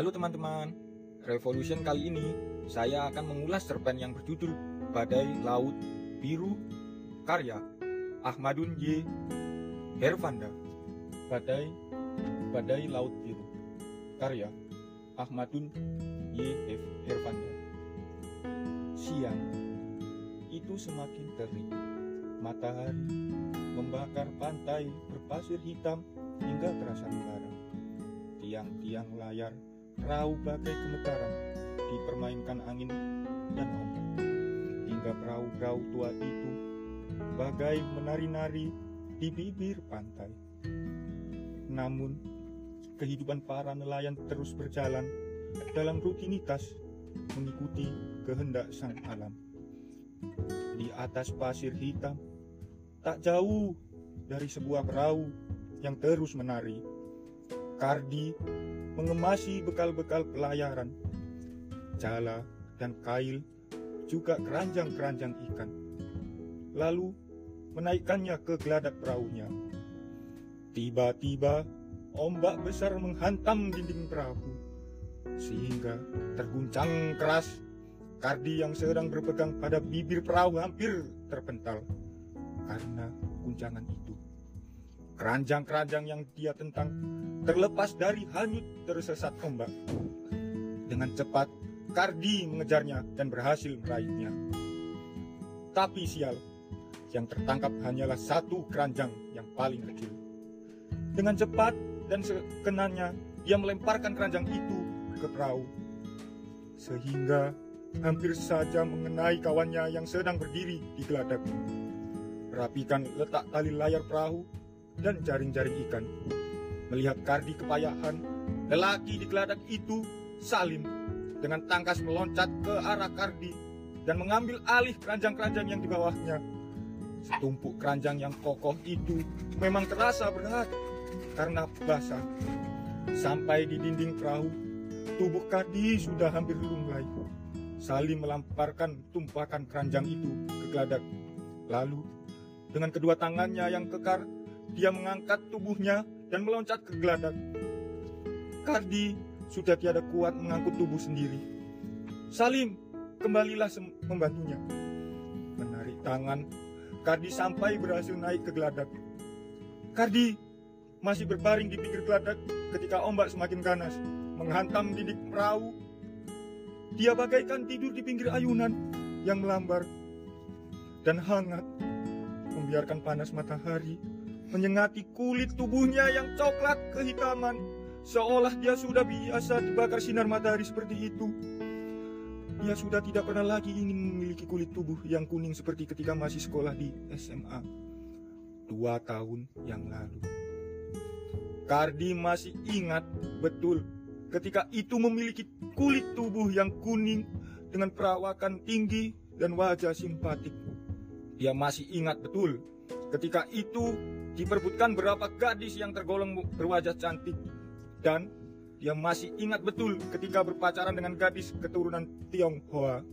Halo teman-teman, Revolution kali ini saya akan mengulas cerpen yang berjudul Badai Laut Biru karya Ahmadun Y. Hervanda. Badai Badai Laut Biru karya Ahmadun Y. Hervanda. Siang itu semakin terik. Matahari membakar pantai berpasir hitam hingga terasa negara. Tiang-tiang layar perahu bagai gemetaran dipermainkan angin dan ombak. Hingga perahu-perahu tua itu bagai menari-nari di bibir pantai. Namun, kehidupan para nelayan terus berjalan dalam rutinitas mengikuti kehendak sang alam. Di atas pasir hitam, tak jauh dari sebuah perahu yang terus menari. Kardi mengemasi bekal-bekal pelayaran, jala dan kail, juga keranjang-keranjang ikan. Lalu menaikkannya ke geladak perahunya. Tiba-tiba ombak besar menghantam dinding perahu, sehingga terguncang keras. Kardi yang sedang berpegang pada bibir perahu hampir terpental karena guncangan itu. Keranjang-keranjang yang dia tentang terlepas dari hanyut tersesat ombak. Dengan cepat, Kardi mengejarnya dan berhasil meraihnya. Tapi sial, yang tertangkap hanyalah satu keranjang yang paling kecil. Dengan cepat dan sekenanya, dia melemparkan keranjang itu ke perahu. Sehingga hampir saja mengenai kawannya yang sedang berdiri di geladak. Rapikan letak tali layar perahu dan jaring-jaring ikan. Melihat Kardi kepayahan, lelaki di geladak itu, Salim, dengan tangkas meloncat ke arah Kardi dan mengambil alih keranjang-keranjang yang di bawahnya. Setumpuk keranjang yang kokoh itu memang terasa berat karena basah. Sampai di dinding perahu, tubuh Kardi sudah hampir lunglai. Salim melamparkan tumpakan keranjang itu ke geladak. Lalu, dengan kedua tangannya yang kekar, dia mengangkat tubuhnya dan meloncat ke geladak. Kardi sudah tiada kuat mengangkut tubuh sendiri. Salim, kembalilah membantunya. Menarik tangan, Kardi sampai berhasil naik ke geladak. Kardi masih berbaring di pinggir geladak ketika ombak semakin ganas, menghantam didik perahu dia bagaikan tidur di pinggir ayunan yang melambar dan hangat, membiarkan panas matahari menyengati kulit tubuhnya yang coklat kehitaman, seolah dia sudah biasa dibakar sinar matahari seperti itu. Dia sudah tidak pernah lagi ingin memiliki kulit tubuh yang kuning seperti ketika masih sekolah di SMA. Dua tahun yang lalu. Kardi masih ingat betul ketika itu memiliki kulit tubuh yang kuning dengan perawakan tinggi dan wajah simpatik. Dia masih ingat betul ketika itu diperbutkan berapa gadis yang tergolong berwajah cantik dan dia masih ingat betul ketika berpacaran dengan gadis keturunan Tionghoa.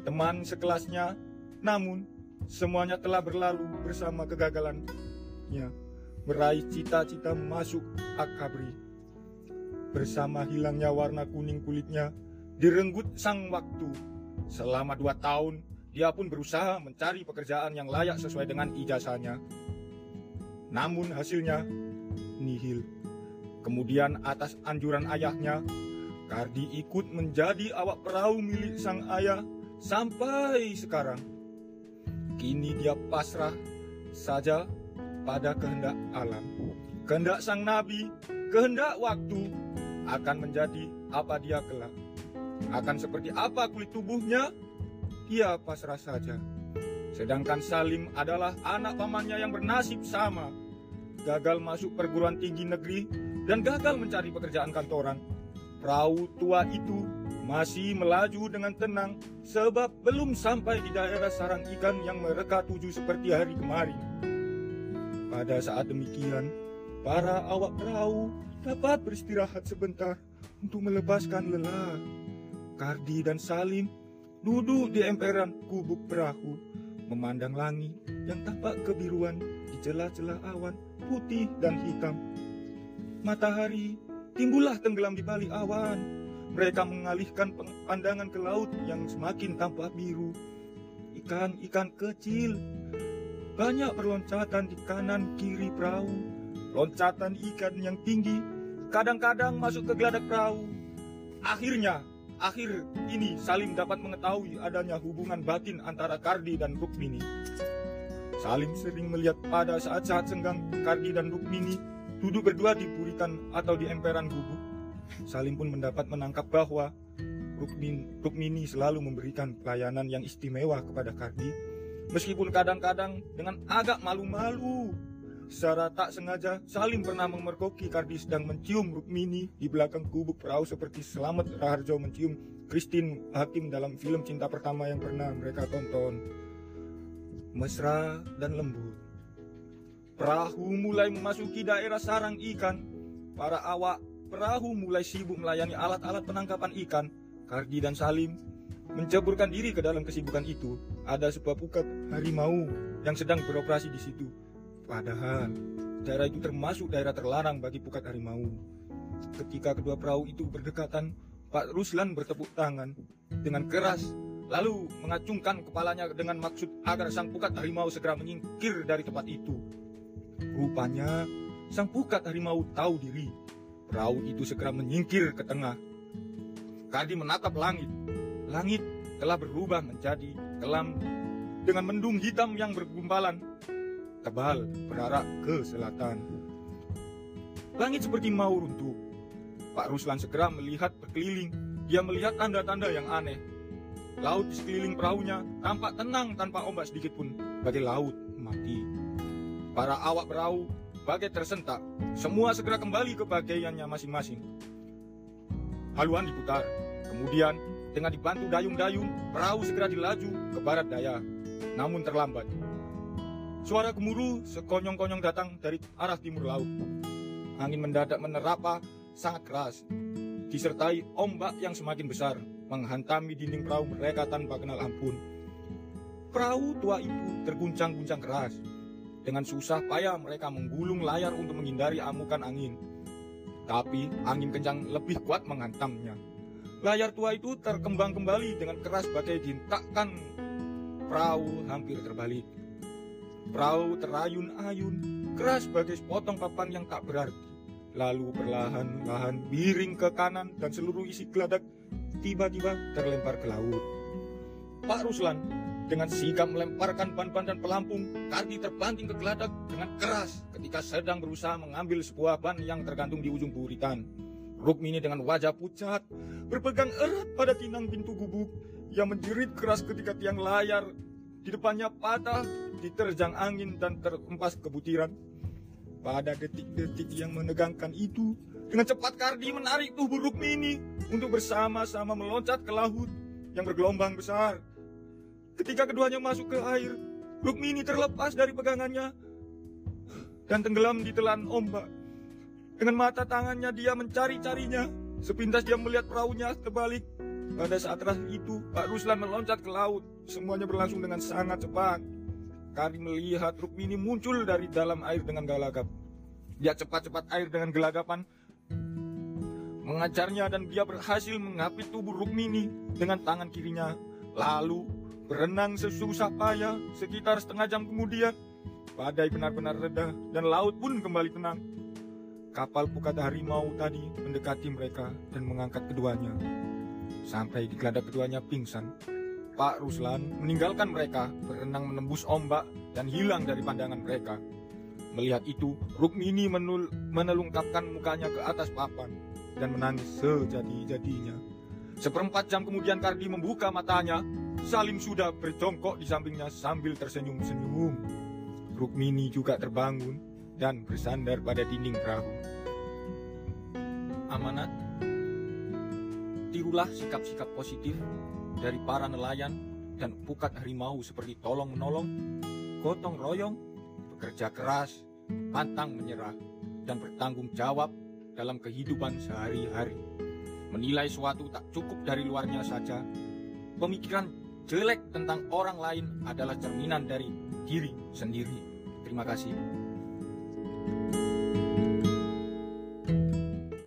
Teman sekelasnya, namun semuanya telah berlalu bersama kegagalannya meraih cita-cita masuk akabri bersama hilangnya warna kuning kulitnya direnggut sang waktu. Selama dua tahun, dia pun berusaha mencari pekerjaan yang layak sesuai dengan ijazahnya. Namun hasilnya nihil. Kemudian atas anjuran ayahnya, Kardi ikut menjadi awak perahu milik sang ayah sampai sekarang. Kini dia pasrah saja pada kehendak alam. Kehendak sang nabi, kehendak waktu, akan menjadi apa dia kelak. Akan seperti apa kulit tubuhnya, dia pasrah saja. Sedangkan Salim adalah anak pamannya yang bernasib sama. Gagal masuk perguruan tinggi negeri dan gagal mencari pekerjaan kantoran. Perahu tua itu masih melaju dengan tenang sebab belum sampai di daerah sarang ikan yang mereka tuju seperti hari kemarin. Pada saat demikian, para awak perahu dapat beristirahat sebentar untuk melepaskan lelah. Kardi dan Salim duduk di emperan gubuk perahu, memandang langit yang tampak kebiruan di celah-celah awan putih dan hitam. Matahari timbullah tenggelam di balik awan. Mereka mengalihkan pandangan ke laut yang semakin tampak biru. Ikan-ikan kecil banyak berloncatan di kanan kiri perahu. Loncatan ikan yang tinggi kadang-kadang masuk ke geladak perahu. Akhirnya, akhir ini Salim dapat mengetahui adanya hubungan batin antara Kardi dan Rukmini. Salim sering melihat pada saat-saat senggang Kardi dan Rukmini duduk berdua di buritan atau di emperan gubuk. Salim pun mendapat menangkap bahwa Rukmin, Rukmini selalu memberikan pelayanan yang istimewa kepada Kardi, meskipun kadang-kadang dengan agak malu-malu. Secara tak sengaja, Salim pernah memergoki Kardi sedang mencium Rukmini di belakang gubuk perahu seperti Selamat Raharjo mencium Christine Hakim dalam film cinta pertama yang pernah mereka tonton mesra dan lembut. Perahu mulai memasuki daerah sarang ikan. Para awak perahu mulai sibuk melayani alat-alat penangkapan ikan. Kardi dan Salim menceburkan diri ke dalam kesibukan itu. Ada sebuah pukat harimau yang sedang beroperasi di situ. Padahal daerah itu termasuk daerah terlarang bagi pukat harimau. Ketika kedua perahu itu berdekatan, Pak Ruslan bertepuk tangan dengan keras lalu mengacungkan kepalanya dengan maksud agar sang pukat harimau segera menyingkir dari tempat itu. Rupanya, sang pukat harimau tahu diri. Perahu itu segera menyingkir ke tengah. Kadi menatap langit. Langit telah berubah menjadi kelam dengan mendung hitam yang bergumpalan. Tebal berarah ke selatan. Langit seperti mau runtuh. Pak Ruslan segera melihat berkeliling. Dia melihat tanda-tanda yang aneh Laut di sekeliling perahunya tampak tenang tanpa ombak sedikit pun, bagai laut mati. Para awak perahu bagai tersentak, semua segera kembali ke bagaiannya masing-masing. Haluan diputar, kemudian dengan dibantu dayung-dayung, perahu segera dilaju ke barat daya, namun terlambat. Suara gemuruh sekonyong-konyong datang dari arah timur laut. Angin mendadak menerapa sangat keras, disertai ombak yang semakin besar menghantami dinding perahu mereka tanpa kenal ampun. Perahu tua itu terguncang-guncang keras. Dengan susah payah mereka menggulung layar untuk menghindari amukan angin. Tapi angin kencang lebih kuat menghantamnya. Layar tua itu terkembang kembali dengan keras bagai dintakkan. Perahu hampir terbalik. Perahu terayun-ayun, keras bagai sepotong papan yang tak berarti. Lalu perlahan-lahan miring ke kanan dan seluruh isi geladak tiba-tiba terlempar ke laut. Pak Ruslan dengan sigap melemparkan ban-ban dan pelampung, Kardi terbanting ke geladak dengan keras ketika sedang berusaha mengambil sebuah ban yang tergantung di ujung buritan. Rukmini dengan wajah pucat, berpegang erat pada tinang pintu gubuk yang menjerit keras ketika tiang layar di depannya patah, diterjang angin dan terhempas ke butiran. Pada detik-detik yang menegangkan itu, dengan cepat Kardi menarik tubuh Rukmini untuk bersama-sama meloncat ke laut yang bergelombang besar. Ketika keduanya masuk ke air, Rukmini terlepas dari pegangannya dan tenggelam di telan ombak. Dengan mata tangannya dia mencari-carinya. Sepintas dia melihat perahunya terbalik. Pada saat terakhir itu, Pak Ruslan meloncat ke laut. Semuanya berlangsung dengan sangat cepat. Kardi melihat Rukmini muncul dari dalam air dengan galagap. Dia cepat-cepat air dengan gelagapan mengajarnya dan dia berhasil mengapit tubuh Rukmini dengan tangan kirinya. Lalu berenang sesusah payah sekitar setengah jam kemudian. Badai benar-benar reda dan laut pun kembali tenang. Kapal pukat harimau tadi mendekati mereka dan mengangkat keduanya. Sampai di geladak keduanya pingsan. Pak Ruslan meninggalkan mereka berenang menembus ombak dan hilang dari pandangan mereka. Melihat itu, Rukmini menul menelungkapkan mukanya ke atas papan dan menangis sejadi-jadinya. Seperempat jam kemudian Kardi membuka matanya. Salim sudah berjongkok di sampingnya sambil tersenyum-senyum. Rukmini juga terbangun dan bersandar pada dinding perahu. Amanat, tirulah sikap-sikap positif dari para nelayan dan pukat harimau seperti tolong menolong, gotong royong, bekerja keras, pantang menyerah, dan bertanggung jawab dalam kehidupan sehari-hari. Menilai suatu tak cukup dari luarnya saja. Pemikiran jelek tentang orang lain adalah cerminan dari diri sendiri. Terima kasih.